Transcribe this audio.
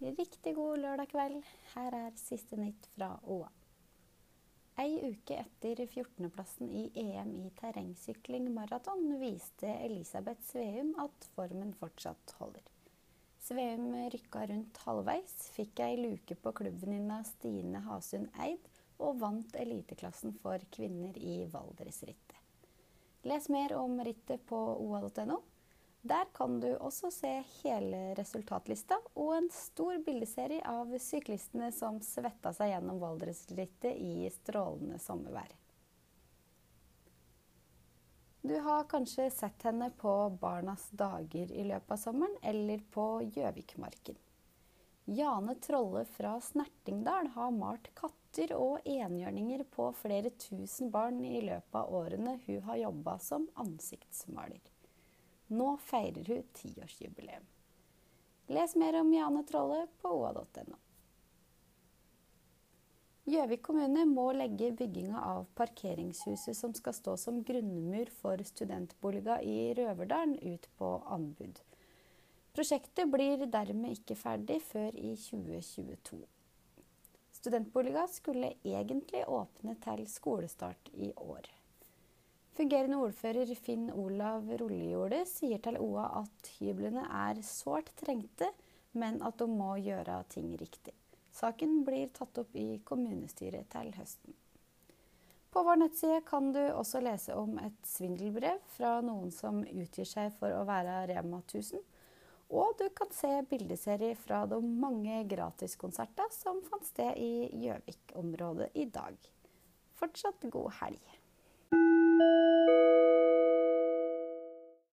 riktig god lørdag kveld. Her er siste nytt fra OA. Ei uke etter 14.-plassen i EM i terrengsykling maraton viste Elisabeth Sveum at formen fortsatt holder. Sveum rykka rundt halvveis, fikk ei luke på klubbvenninna Stine Hasund Eid og vant eliteklassen for kvinner i Valdresrittet. Les mer om rittet på oa.no. Der kan du også se hele resultatlista og en stor bildeserie av syklistene som svetta seg gjennom Valdresrittet i strålende sommervær. Du har kanskje sett henne på Barnas dager i løpet av sommeren, eller på Gjøvikmarken. Jane Trolle fra Snertingdal har malt katter og enhjørninger på flere tusen barn i løpet av årene hun har jobba som ansiktsmaler. Nå feirer hun tiårsjubileum. Les mer om Jane Trolle på oa.no. Gjøvik kommune må legge bygginga av parkeringshuset som skal stå som grunnmur for studentboliga i Røverdalen, ut på anbud. Prosjektet blir dermed ikke ferdig før i 2022. Studentboliga skulle egentlig åpne til skolestart i år. Fungerende ordfører Finn Olav Rollejordet sier til OA at hyblene er sårt trengte, men at de må gjøre ting riktig. Saken blir tatt opp i kommunestyret til høsten. På vår nettside kan du også lese om et svindelbrev fra noen som utgir seg for å være Rema 1000. Og du kan se bildeserie fra de mange gratiskonserter som fant sted i Gjøvik-området i dag. Fortsatt god helg.